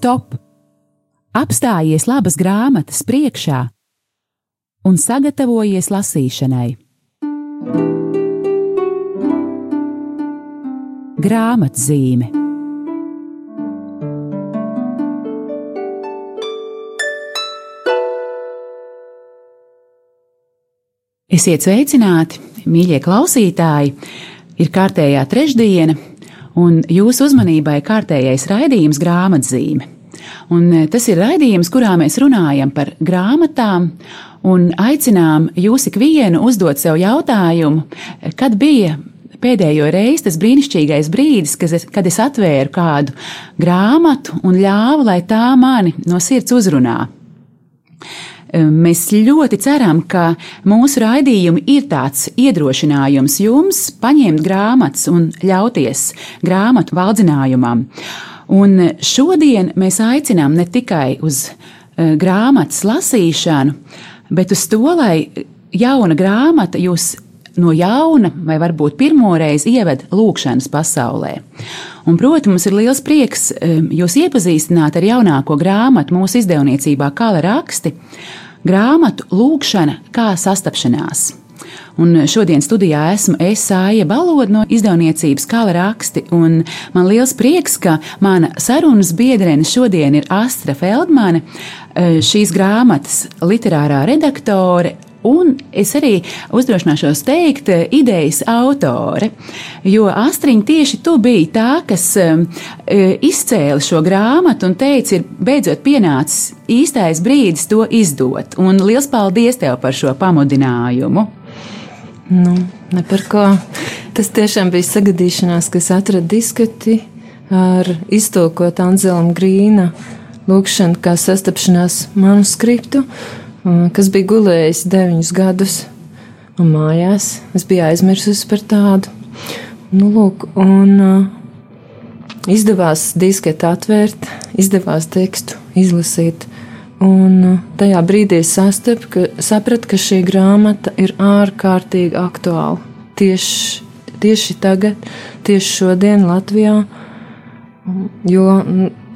stop! Apstājies labas grāmatas priekšā un sagatavojies lasīšanai. Grāmatzīme Esiet sveicināti, mīļie klausītāji! Ir kārtējā trešdiena, un jūsu uzmanībai kārtējais raidījums grāmatzīme. Un e, tas ir raidījums, kurā mēs runājam par grāmatām un aicinām jūs ikvienu uzdot sev jautājumu, kad bija pēdējo reizi tas brīnišķīgais brīdis, kad es, kad es atvēru kādu grāmatu un ļāvu, lai tā mani no sirds uzrunā. Mēs ļoti ceram, ka mūsu raidījumi ir tāds iedrošinājums jums paņemt grāmatas un ļauties grāmatu valdzinājumam. Un šodien mēs aicinām ne tikai uz e, grāmatas lasīšanu, bet uz to, lai jauna grāmata jūs no jauna, vai varbūt pirmoreiz ieved lūkšanas pasaulē. Un, protams, mums ir liels prieks jūs iepazīstināt ar jaunāko grāmatu mūsu izdevniecībā Kala raksti grāmatu Lūkšana kā sastapšanās. Un šodien studijā esmu es Sāja Baloda no izdevniecības Kala raksti, un man liels prieks, ka mana sarunas biedrene šodien ir Astra Feldmane, šīs grāmatas literārā redaktore Un es arī uzdrošināšos teikt, eh, idejas autore, jo Astriņa tieši tu biji tā, kas um, izcēla šo grāmatu un teica, ir beidzot pienācis īstais brīdis to izdot. Un liels paldies tev par šo pamudinājumu! Nu, ne par ko. Tas tiešām bija sagadīšanās, kas atrada diskati ar iztolkot Anzelam Grīna lūkšanu kā sastapšanās manuskriptu kas bija gulējis deviņus gadus mājās. Es biju aizmirsusi par tādu. Nu, lūk, un uh, izdevās disketu atvērt, izdevās tekstu izlasīt. Un uh, tajā brīdī es sastapu, ka, sapratu, ka šī grāmata ir ārkārtīgi aktuāla. Tieši, tieši tagad, tieši šodien Latvijā, jo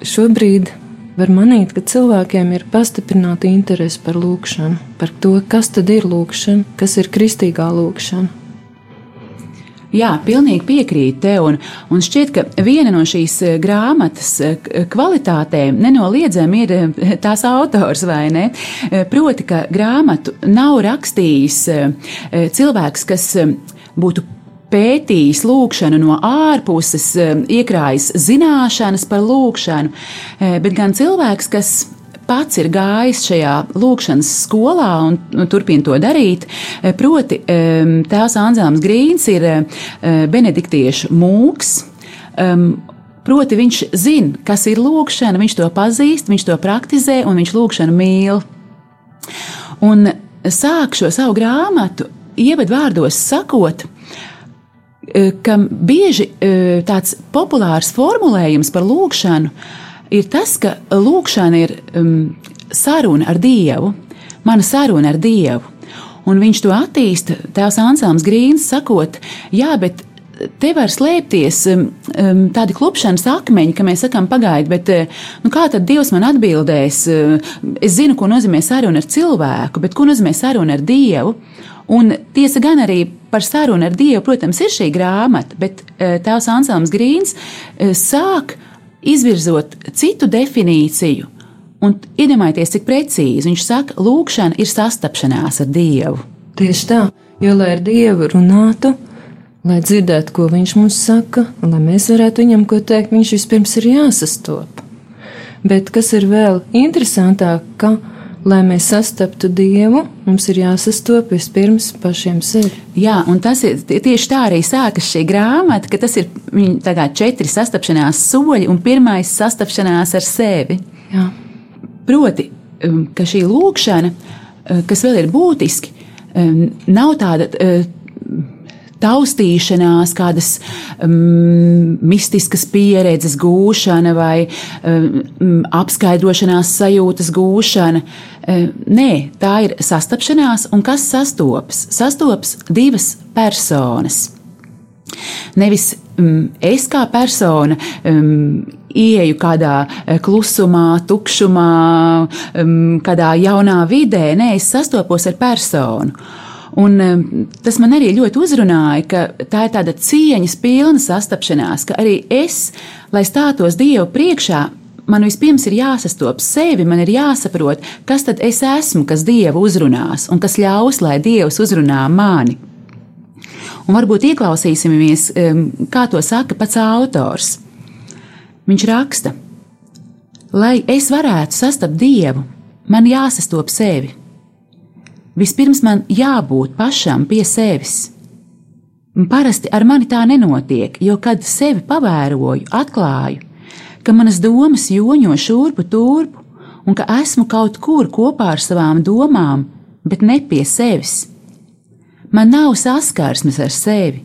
šobrīd var manīt, ka cilvēkiem ir pastiprināta interese par lūkšanu, par to, kas tad ir lūkšana, kas ir kristīgā lūkšana. Jā, pilnīgi piekrītu tev, un, un šķiet, ka viena no šīs eh, grāmatas eh, kvalitātēm nenoliedzami ir eh, tās autors, vai ne? Proti, ka grāmatu nav rakstījis cilvēks, kas būtu pētījis lūkšanu no ārpuses, eh, iekrājis zināšanas par lūkšanu, eh, bet gan cilvēks, kas pats ir gājis šajā lūkšanas skolā un, un turpina to darīt. Eh, proti, tēvs Anzāns Grīns ir benediktiešu mūks. Proti, viņš zina, kas ir lūkšana, viņš to pazīst, viņš to praktizē un viņš lūkšanu mīl. Un sāk šo savu grāmatu ievadvārdos sakot, Eh, ka bieži eh, tāds populārs formulējums par lūkšanu ir tas, ka lūkšana ir um, saruna ar Dievu, mana saruna ar Dievu. Un viņš to attīsta, tēvs Ansāms Grīns, sakot, jā, bet te var slēpties um, tādi klupšanas akmeņi, ka mēs sakām, pagaidiet, bet nu, kā tad Dievs man atbildēs? Es zinu, ko nozīmē saruna ar cilvēku, bet ko nozīmē saruna ar Dievu? Un tiesa gan arī par sarunu ar Dievu, protams, ir šī grāmata, bet eh, tēvs Ansāms Grīns eh, sāk izvirzot citu definīciju. Un iedomājieties, cik precīzi viņš saka, lūkšana ir sastapšanās ar Dievu. Tieši tā, jo lai ar Dievu runātu, lai dzirdētu, ko viņš mums saka, un lai mēs varētu viņam ko teikt, viņš vispirms ir jāsastop. Bet kas ir vēl interesantāk, ka lai mēs sastaptu Dievu, mums ir jāsastopas pirms pašiem sevi. Jā, un tas ir tieši tā arī sākas šī grāmata, ka tas ir četri sastapšanās soļi, un pirmais sastapšanās ar sevi. Jā. Proti, um, ka šī lūkšana, uh, kas vēl ir būtiski, um, nav tāda uh, taustīšanās, kādas um, mistiskas pieredzes gūšana vai um, apskaidrošanās sajūtas gūšana. Um, nē, tā ir sastapšanās, un kas sastopas? Sastopas divas personas. Nevis um, es kā persona um, ieeju kādā eh, klusumā, tukšumā, um, kādā jaunā vidē, nē, es sastopos ar personu. Un um, tas man arī ļoti uzrunāja, ka tā ir tāda cieņas pilna sastapšanās, ka arī es, lai stātos Dievu priekšā, man vispirms ir jāsastop sevi, man ir jāsaprot, kas tad es esmu, kas Dievu uzrunās un kas ļaus, lai Dievs uzrunā mani. Un varbūt ieklausīsimies, kā to saka pats autors. Viņš raksta, lai es varētu sastapt Dievu, man jāsastop sevi. Vispirms man jābūt pašam pie sevis. Parasti ar mani tā nenotiek, jo, kad sevi pavēroju, atklāju, ka manas domas joņo šurpu turpu un ka esmu kaut kur kopā ar savām domām, bet ne pie sevis. Man nav saskarsmes ar sevi.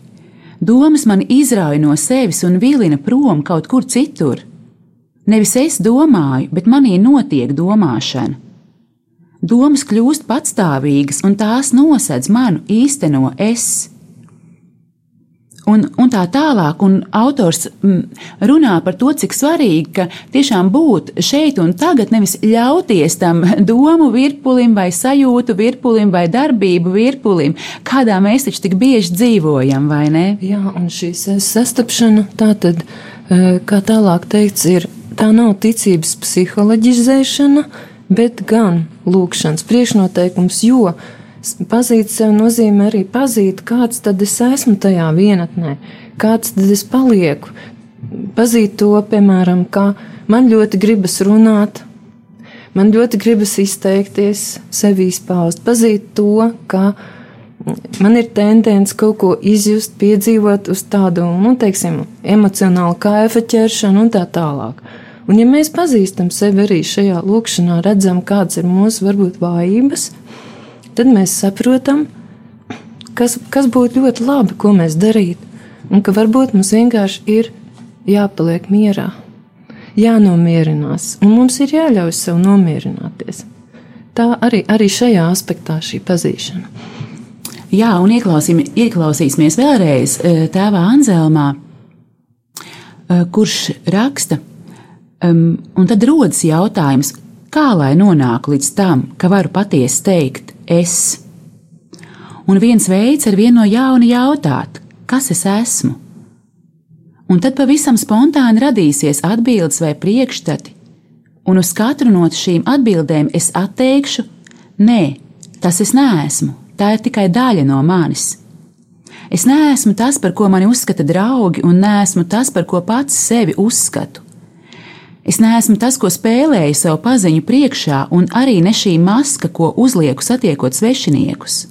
Domas man izrauj no sevis un vilina prom kaut kur citur. Nevis es domāju, bet manī notiek domāšana. Domas kļūst patstāvīgas, un tās nosedz manu īsteno es un, un tā tālāk. Un autors mm, runā par to, cik svarīgi, ka tiešām būt šeit un tagad, nevis ļauties tam domu virpulim, vai sajūtu virpulim, vai darbību virpulim, kādā mēs taču tik bieži dzīvojam, vai ne? Jā, un šī sastapšana, tā tad, e, kā tālāk teikts, ir, tā nav ticības psiholoģizēšana, bet gan lūkšanas priekšnoteikums, jo Pazīt sevi nozīmē arī pazīt, kāds tad es esmu tajā vienatnē, kāds tad es palieku. Pazīt to, piemēram, kā man ļoti gribas runāt, man ļoti gribas izteikties, sevi izpaust, pazīt to, ka man ir tendence kaut ko izjust, piedzīvot uz tādu, nu, teiksim, emocionālu kaifa ķeršanu un tā tālāk. Un ja mēs pazīstam sevi arī šajā lūkšanā, redzam, kādas ir mūsu varbūt vājības, tad mēs saprotam, kas, kas būtu ļoti labi, ko mēs darītu. Un ka varbūt mums vienkārši ir jāpaliek mierā, jānomierinās, un mums ir jāļauj sev nomierināties. Tā arī, arī šajā aspektā šī pazīšana. Jā, un ieklausīsimies vēlreiz eh, tēvā Anzelmā, eh, kurš raksta, um, un tad rodas jautājums, kā lai nonāku līdz tam, ka varu patiesi teikt, es. Un viens veids ar vienu no jaunu jautāt, kas es esmu? Un tad pavisam spontāni radīsies atbildes vai priekšstati, un uz katru no šīm atbildēm es atteikšu, nē, tas es neesmu, tā ir tikai daļa no manis. Es neesmu tas, par ko mani uzskata draugi, un neesmu tas, par ko pats sevi uzskatu. Es neesmu tas, ko spēlēju savu paziņu priekšā, un arī ne šī maska, ko uzlieku satiekot svešiniekus.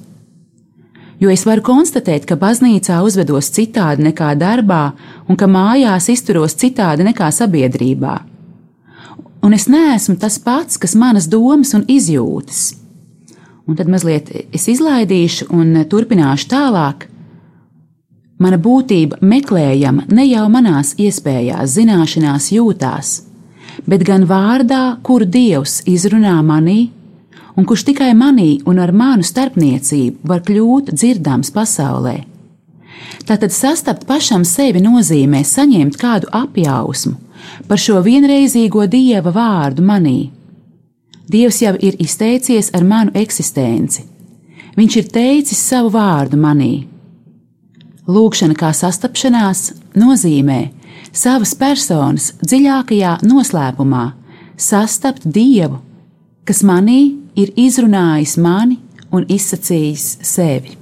Jo es varu konstatēt, ka baznīcā uzvedos citādi nekā darbā, un ka mājās izturos citādi nekā sabiedrībā. Un es neesmu tas pats, kas manas domas un izjūtas. Un tad mazliet es izlaidīšu un turpināšu tālāk. Mana būtība meklējama ne jau manās iespējās, zināšanās, jūtās bet gan vārdā, kuru Dievs izrunā manī, un kurš tikai manī un ar manu starpniecību var kļūt dzirdams pasaulē. Tātad sastapt pašam sevi nozīmē saņemt kādu apjausmu par šo vienreizīgo dieva vārdu manī. Dievs jau ir izteicies ar manu eksistenci. Viņš ir teicis savu vārdu manī. Lūkšana kā sastapšanās nozīmē savas personas dziļākajā noslēpumā sastapt Dievu, kas manī ir izrunājis mani un izsacījis sevi.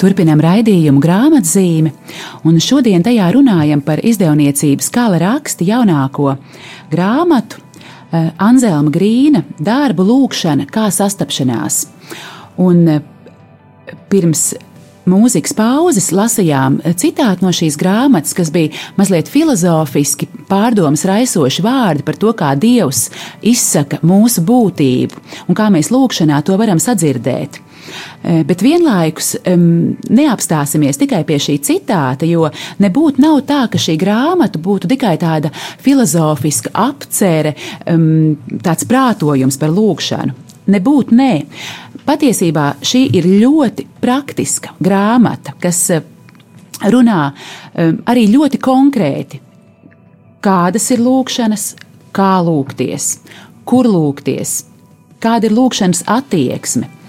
Turpinam raidījumu grāmatzīmi, un šodien tajā runājam par izdevniecības kala raksti jaunāko grāmatu eh, Anzelma Grīna darbu lūkšana kā sastapšanās. Un eh, pirms mūzikas pauzes lasījām citātu no šīs grāmatas, kas bija mazliet filozofiski, pārdomas raisoši vārdi par to, kā Dievs izsaka mūsu būtību un kā mēs lūkšanā to varam sadzirdēt. Eh, bet vienlaikus neapstāsimies tikai pie šī citāta, jo nebūtu nav tā, ka šī grāmata būtu tikai tāda filozofiska apcere, tāds prātojums par lūkšanu. Nebūtu nē. Patiesībā šī ir ļoti praktiska grāmata, kas eh, runā arī ļoti konkrēti, kādas ir lūkšanas, kā lūgties, kur lūgties, kāda ir lūkšanas attieksme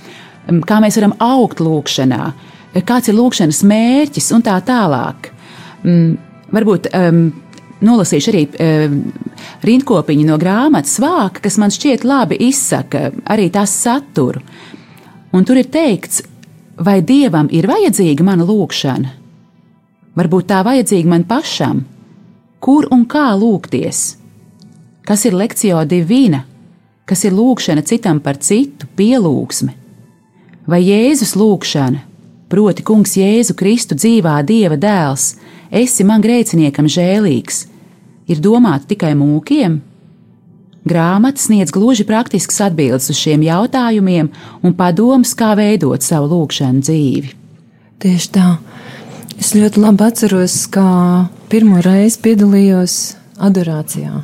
kā mēs varam augt lūkšanā, kāds ir lūkšanas mērķis un tā tālāk. Varbūt nolasīšu arī rindkopiņu no grāmatas vāka, kas man šķiet labi izsaka arī tās saturu. Un tur ir teikts, vai dievam ir vajadzīga mana lūkšana? Varbūt tā vajadzīga man pašam, kur un kā lūgties? Kas ir lekcija divina, kas ir lūkšana citam par citu, pielūgsme? Vai Jēzus lūgšana, proti, Kungs Jēzu Kristu dzīvā Dieva dēls, esi man grēciniekam žēlīgs, ir domāta tikai mūkiem? Grāmata sniedz gluži praktisks atbildes uz šiem jautājumiem un padomus, kā veidot savu lūgšanu dzīvi. Tieši tā. Es ļoti labi atceros, kā pirmo reizi piedalījos adorācijā,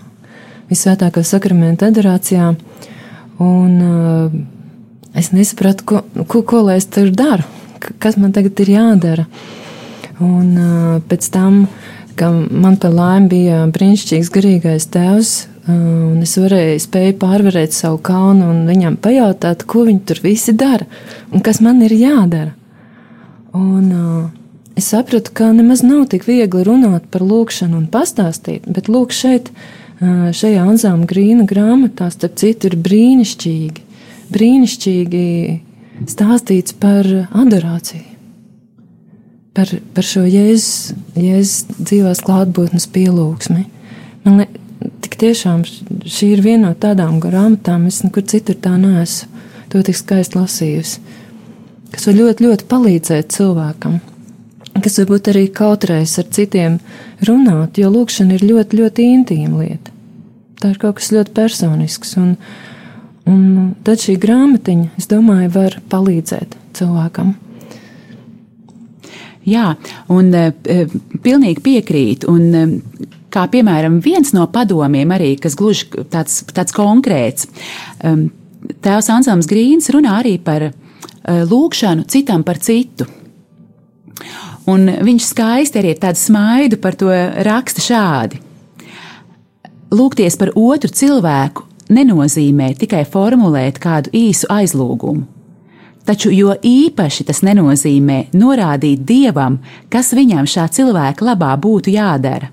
visvētākā sakramenta adorācijā. Un, uh, es nesapratu, ko, ko, ko lai es tur daru, kas man tagad ir jādara. Un uh, pēc tam, ka man par laimi bija brīnišķīgs garīgais tēvs, uh, un es varēju spēju pārvarēt savu kaunu un viņam pajautāt, ko viņi tur visi dara un kas man ir jādara. Un, uh, es sapratu, ka nemaz nav tik viegli runāt par lūkšanu un pastāstīt, bet lūk šeit, šajā Anzāma Grīna grāmatā, starp citu, ir brīnišķīgi brīnišķīgi stāstīts par adorāciju, par, par šo jēzus, jēzus dzīvās klātbūtnes pielūgsmi. Man liekas, tik tiešām šī ir viena no tādām grāmatām, es nekur citur tā neesmu to tik skaisti lasījusi, kas var ļoti, ļoti palīdzēt cilvēkam. Kas varbūt arī kautrēs ar citiem runāt, jo lūkšana ir ļoti, ļoti intīma lieta. Tā ir kaut kas ļoti personisks. Un, uh, Un tad šī grāmatiņa, es domāju, var palīdzēt cilvēkam. Jā, un e, pilnīgi piekrītu. Un, e, kā piemēram, viens no padomiem, arī, kas gluži tāds, tāds konkrēts, e, Tēvs Ansāms Grīns runā arī par e, lūgšanu citam par citu. Un viņš skaisti arī ar tādu smaidu par to raksta šādi: Lūgties par otru cilvēku nenozīmē tikai formulēt kādu īsu aizlūgumu. Taču jo īpaši tas nenozīmē norādīt dievam, kas viņam šā cilvēka labā būtu jādara.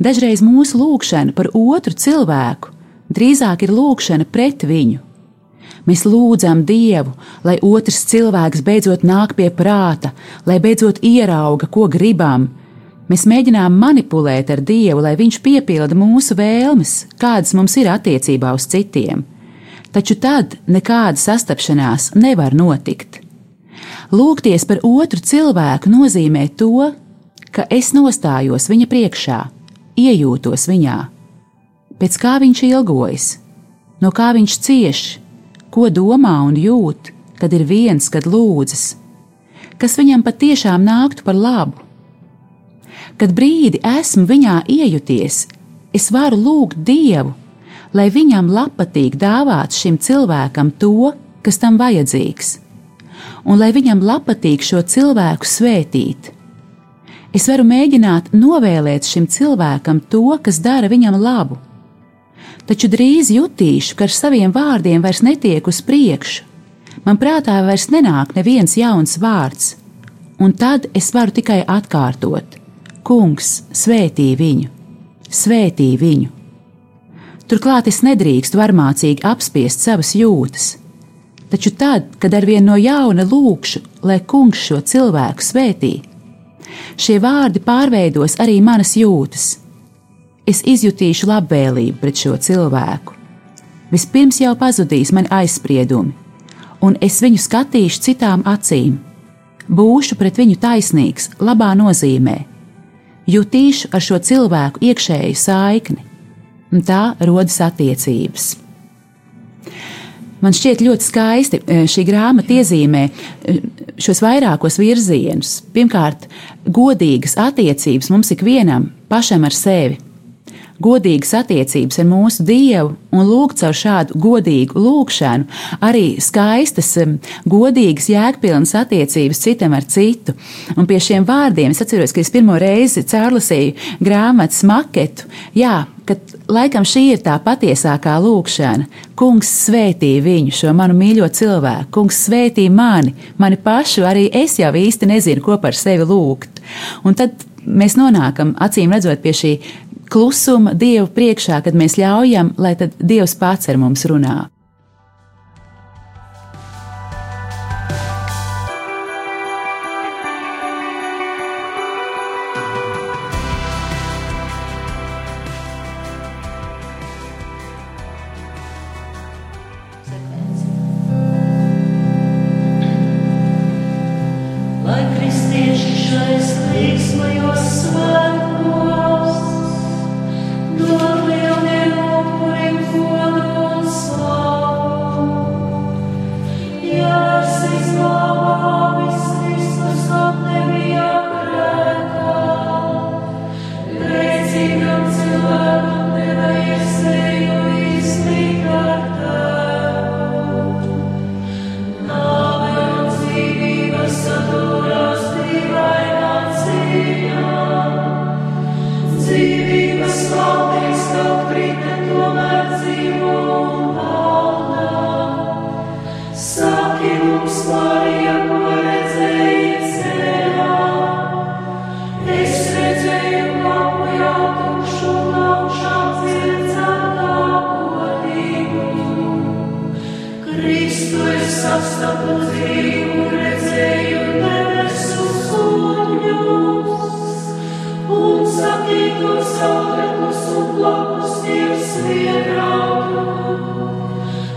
Dažreiz mūsu lūgšana par otru cilvēku drīzāk ir lūgšana pret viņu. Mēs lūdzam Dievu, lai otrs cilvēks beidzot nāk pie prāta, lai beidzot ierauga, ko gribam, Mēs mēģinām manipulēt ar Dievu, lai Viņš piepilda mūsu vēlmes, kādas mums ir attiecībā uz citiem. Taču tad nekāda sastapšanās nevar notikt. Lūgties par otru cilvēku nozīmē to, ka es nostājos viņa priekšā, iejūtos viņā, pēc kā viņš ilgojas, no kā viņš cieš, ko domā un jūt, kad ir viens, kad lūdzas, kas viņam patiešām nāktu par labu Kad brīdi esmu viņā iejuties, es varu lūgt Dievu, lai viņam labpatīk dāvāt šim cilvēkam to, kas tam vajadzīgs, un lai viņam labpatīk šo cilvēku svētīt. Es varu mēģināt novēlēt šim cilvēkam to, kas dara viņam labu, taču drīz jutīšu, ka ar saviem vārdiem vairs netiek uz priekšu. Man prātā vairs nenāk neviens jauns vārds, un tad es varu tikai atkārtot: Kungs, svētī viņu, svētī viņu. Turklāt es nedrīkstu varmācīgi apspiest savas jūtas, taču tad, kad ar vienu no jauna lūkšu, lai kungs šo cilvēku svētī. Šie vārdi pārveidos arī manas jūtas. Es izjutīšu labvēlību pret šo cilvēku. Vispirms jau pazudīs mani aizspriedumi, un es viņu skatīšu citām acīm. Būšu pret viņu taisnīgs, labā nozīmē. Jutīšu ar šo cilvēku iekšēju saikni, un tā rodas attiecības. Man šķiet ļoti skaisti e, šī grāmata iezīmē e, šos vairākos virzienus. Pirmkārt, godīgas attiecības mums ikvienam pašam ar sevi godīgas attiecības ar mūsu Dievu un lūgt caur šādu godīgu lūgšanu, arī skaistas, godīgas, jēgpilnas attiecības citam ar citu. Un pie šiem vārdiem es atceros, ka es pirmo reizi cārlasīju grāmatas maketu. Jā, ka laikam šī ir tā patiesākā lūkšana. Kungs svētī viņu, šo manu mīļo cilvēku, kungs svētī mani, mani pašu, arī es jau īsti nezinu, ko par sevi lūgt. Un tad mēs nonākam, acīm redzot, pie šī klusuma Dievu priekšā, kad mēs ļaujam, lai Dievs pats ar mums runā.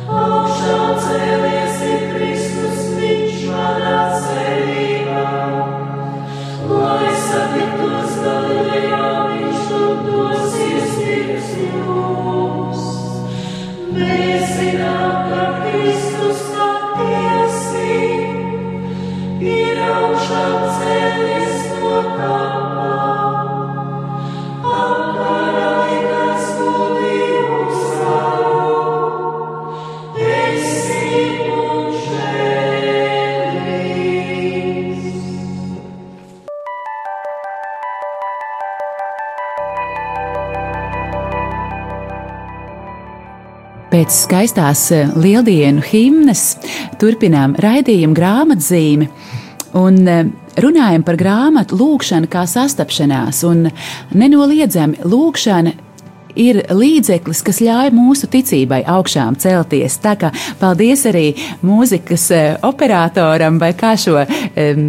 Augšām cēlies. Pēc skaistās eh, lieldienu himnas turpinām raidījumu grāmatzīmi un eh, runājam par grāmatu lūkšanu kā sastapšanās. Un nenoliedzami lūkšana ir līdzeklis, kas ļauj mūsu ticībai augšām celties. Tā kā paldies arī mūzikas eh, operatoram, vai kā šo um,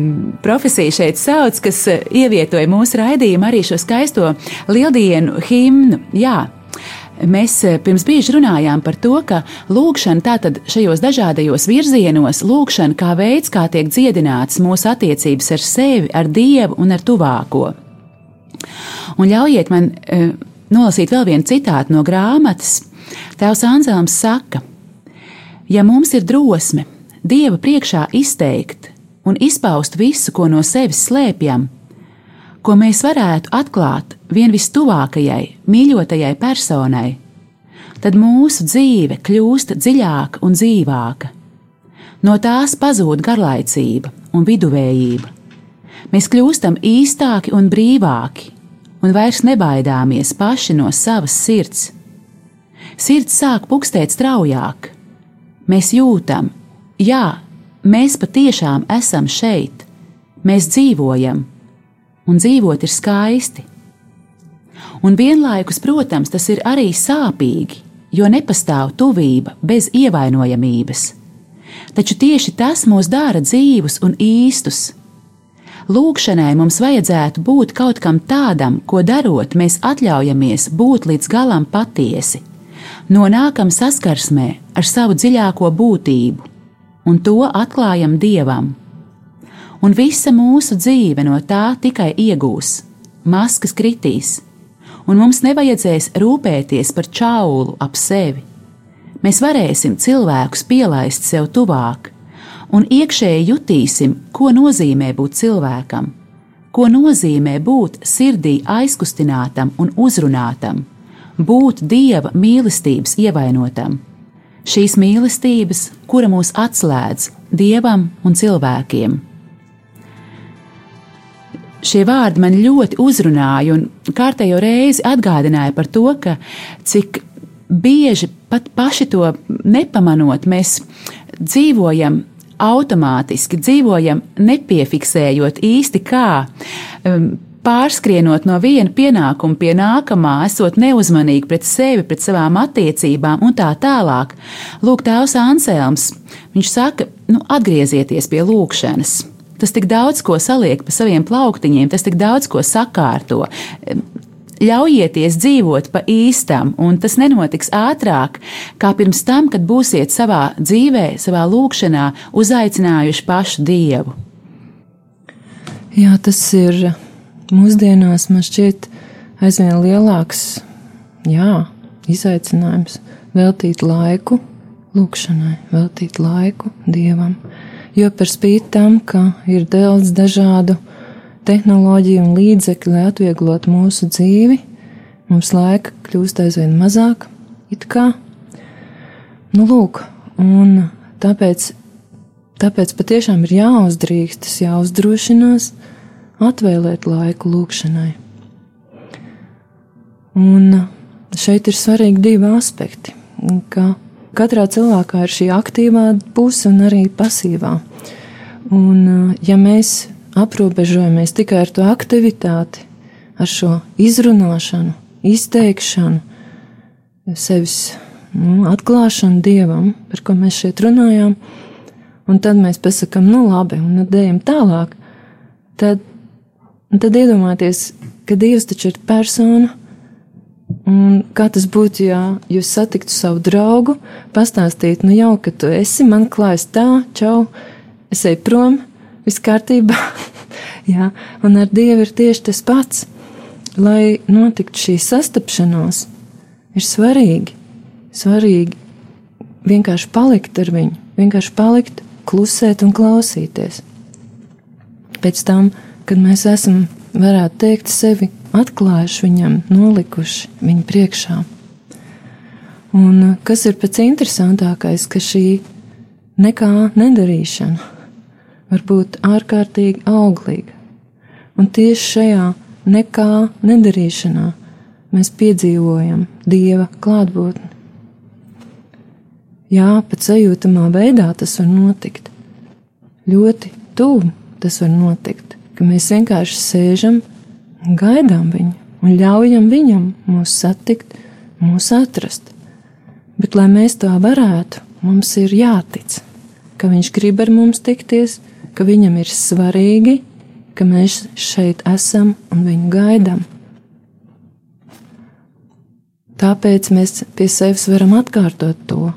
profesiju šeit sauc, kas ievietoja mūsu raidījumu arī šo skaisto lieldienu himnu. Jā, Mēs eh, pirms brīža runājām par to, ka lūkšana tātad šajos dažādajos virzienos, lūkšana kā veids, kā tiek dziedināts mūsu attiecības ar sevi, ar Dievu un ar tuvāko. Un ļaujiet man uh, nolasīt vēl vienu citātu no grāmatas. Tēvs Anzelms saka, ja mums ir drosme Dieva priekšā izteikt un izpaust visu, ko no sevis slēpjam, ko mēs varētu atklāt vien vistuvākajai, mīļotajai personai, tad mūsu dzīve kļūst dziļāka un dzīvāka. No tās pazūd garlaicība un viduvējība. Mēs kļūstam īstāki un brīvāki, un vairs nebaidāmies paši no savas sirds. Sirds sāk pukstēt straujāk. Mēs jūtam, jā, mēs patiešām esam šeit, mēs dzīvojam un dzīvot ir skaisti. Un vienlaikus, protams, tas ir arī sāpīgi, jo nepastāv tuvība bez ievainojamības. taču tieši tas mūs dara dzīvus un īstus. Lūkšanai mums vajadzētu būt kaut kam tādam, ko darot, mēs atļaujamies būt līdz galam patiesi, nonākam saskarsmē ar savu dziļāko būtību, un to atklājam Dievam. Un visa mūsu dzīve no tā tikai iegūs, maskas kritīs, un mums nevajadzēs rūpēties par čaulu ap sevi. Mēs varēsim cilvēkus pielaist sev tuvāk, un iekšēji jutīsim, ko nozīmē būt cilvēkam, ko nozīmē būt sirdī aizkustinātam un uzrunātam, būt dieva mīlestības ievainotam. Šīs mīlestības, kura mūs atslēdz dievam un cilvēkiem šie vārdi man ļoti uzrunāja un kārtējo reizi atgādināja par to, ka cik bieži pat paši to nepamanot, mēs dzīvojam automātiski, dzīvojam nepiefiksējot īsti kā. Um, pārskrienot no viena pienākuma pie nākamā, esot neuzmanīgi pret sevi, pret savām attiecībām un tā tālāk. Lūk, tēvs Anselms, viņš saka, nu, atgriezieties pie lūkšanas Tas tik daudz ko saliek pa saviem plauktiņiem, tas tik daudz ko sakārto. Ļaujieties dzīvot pa īstam, un tas nenotiks ātrāk, kā pirms tam, kad būsiet savā dzīvē, savā lūkšanā uzaicinājuši pašu Dievu. Jā, tas ir mūsdienās, man šķiet, aizvien lielāks jā, izaicinājums veltīt laiku lūkšanai, veltīt laiku Dievam jo par spīti tam, ka ir daudz dažādu tehnoloģiju un līdzekļu, lai atvieglotu mūsu dzīvi, mums laika kļūst aizvien mazāk, it kā. Nu, lūk, un tāpēc, tāpēc patiešām ir jāuzdrīkstas, jāuzdrošinās atvēlēt laiku lūkšanai. Un šeit ir svarīgi divi aspekti, ka katrā cilvēkā ir šī aktīvā puse un arī pasīvā. Un, uh, ja mēs aprobežojamies tikai ar to aktivitāti, ar šo izrunāšanu, izteikšanu, sevis nu, atklāšanu dievam, par ko mēs šeit runājām, un tad mēs pasakām, nu labi, un tad ejam tālāk, tad, tad iedomājieties, ka Dievs taču ir persona. Un kā tas būtu, ja jūs satiktu savu draugu, pastāstītu, nu jau, ka tu esi, man klājas tā, čau, es eju prom, viss kārtībā. Jā, un ar Dievu ir tieši tas pats. Lai notiktu šī sastapšanās, ir svarīgi, svarīgi vienkārši palikt ar viņu, vienkārši palikt, klusēt un klausīties. Pēc tam, kad mēs esam, varētu teikt, sevi atklājuši viņam, nolikuši viņu priekšā. Un kas ir pats interesantākais, ka šī nekā nedarīšana var būt ārkārtīgi auglīga. Un tieši šajā nekā nedarīšanā mēs piedzīvojam Dieva klātbūtni. Jā, pat sajūtamā veidā tas var notikt. Ļoti tuvu tas var notikt, ka mēs vienkārši sēžam un gaidām viņu un ļaujam viņam mūs satikt, mūs atrast. Bet, lai mēs to varētu, mums ir jātic, ka viņš grib ar mums tikties, ka viņam ir svarīgi, ka mēs šeit esam un viņu gaidām. Tāpēc mēs pie sevis varam atkārtot to.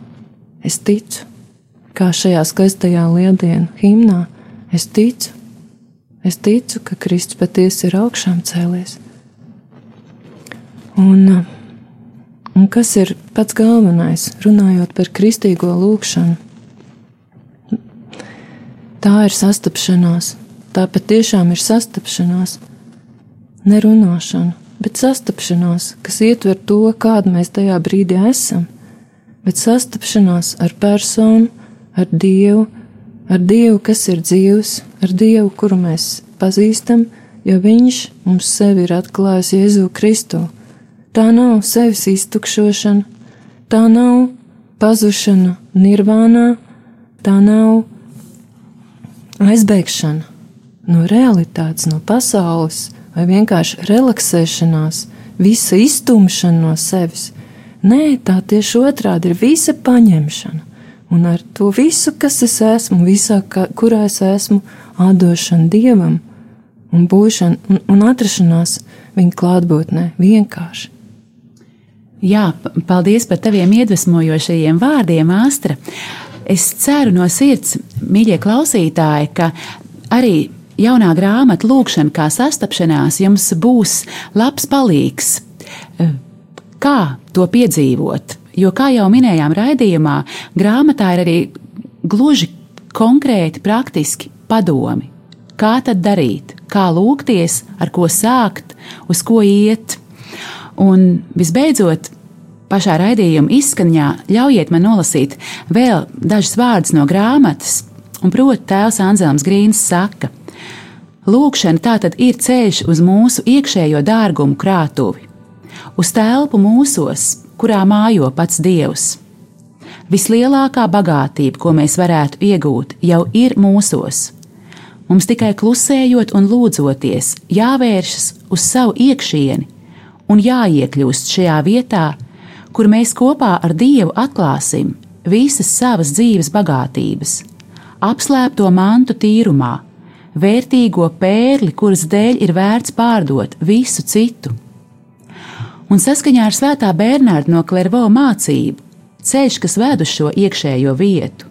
Es ticu, kā šajā skaistajā lieldienu himnā, es ticu, es ticu, ka Kristus patiesi ir augšām cēlies. Un, un kas ir pats galvenais, runājot par kristīgo lūgšanu? Tā ir sastapšanās, tā patiešām ir sastapšanās, nerunāšana, bet sastapšanās, kas ietver to, kāda mēs tajā brīdī esam, bet sastapšanās ar personu, ar Dievu, ar Dievu, kas ir dzīvs, ar Dievu, kuru mēs pazīstam, jo Viņš mums sevi ir atklājis Jēzu Kristu. Tā nav sevis iztukšošana, tā nav pazušana nirvānā, tā nav aizbēgšana no realitātes, no pasaules, vai vienkārši relaksēšanās, visa iztumšana no sevis. Nē, tā tieši otrādi ir visa paņemšana un ar to visu, kas es esmu, visā, kurā es esmu, atdošana Dievam un būšana un, un atrašanās viņa klātbūtnē vienkārši. Jā, paldies par taviem iedvesmojošajiem vārdiem, Astra. Es ceru no sirds, mīļie klausītāji, ka arī jaunā grāmata Lūkšana kā sastapšanās jums būs labs palīgs. Kā to piedzīvot? Jo, kā jau minējām raidījumā, grāmatā ir arī gluži konkrēti, praktiski padomi. Kā tad darīt, kā lūgties, ar ko sākt, uz ko iet. Un visbeidzot, pašā raidījuma izskaņā ļaujiet man nolasīt vēl dažus vārdus no grāmatas, un proti, tēvs Anzelms Grīns saka: Lūkšana tā tad ir ceļš uz mūsu iekšējo dārgumu krātuvi, uz telpu mūsos, kurā mājo pats Dievs. Vislielākā bagātība, ko mēs varētu iegūt, jau ir mūsos. Mums tikai klusējot un lūdzoties, jāvēršas uz savu iekšieni un jāiekļūst šajā vietā, kur mēs kopā ar Dievu atklāsim visas savas dzīves bagātības, apslēpto mantu tīrumā, vērtīgo pērli, kuras dēļ ir vērts pārdot visu citu un saskaņā ar Svētā Bernārda no Klervo mācību, ceļš, kas ved uz šo iekšējo vietu,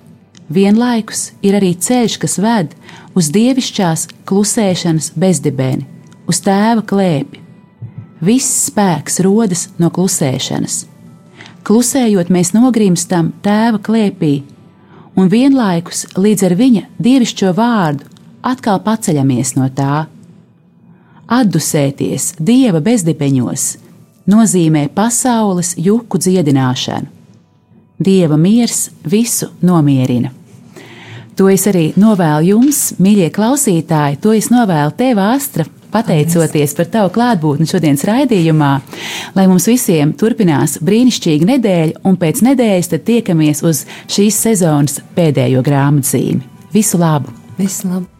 vienlaikus ir arī ceļš, kas ved uz dievišķās klusēšanas bezdibeni, uz tēva klēpi. Viss spēks rodas no klusēšanas. Klusējot, mēs nogrimstam tēva klēpī, un vienlaikus līdz ar viņa dievišķo vārdu atkal paceļamies no tā. Atdusēties dieva bezdibeņos, nozīmē pasaules juku dziedināšanu. Dieva miers visu nomierina. To es arī novēlu jums, mīļie klausītāji, to es novēlu tev, Astra, pateicoties par tavu klātbūtni šodienas raidījumā, lai mums visiem turpinās brīnišķīga nedēļa, un pēc nedēļas tiekamies uz šīs sezonas pēdējo grāmatzīmi. Visu labu! Visu labu!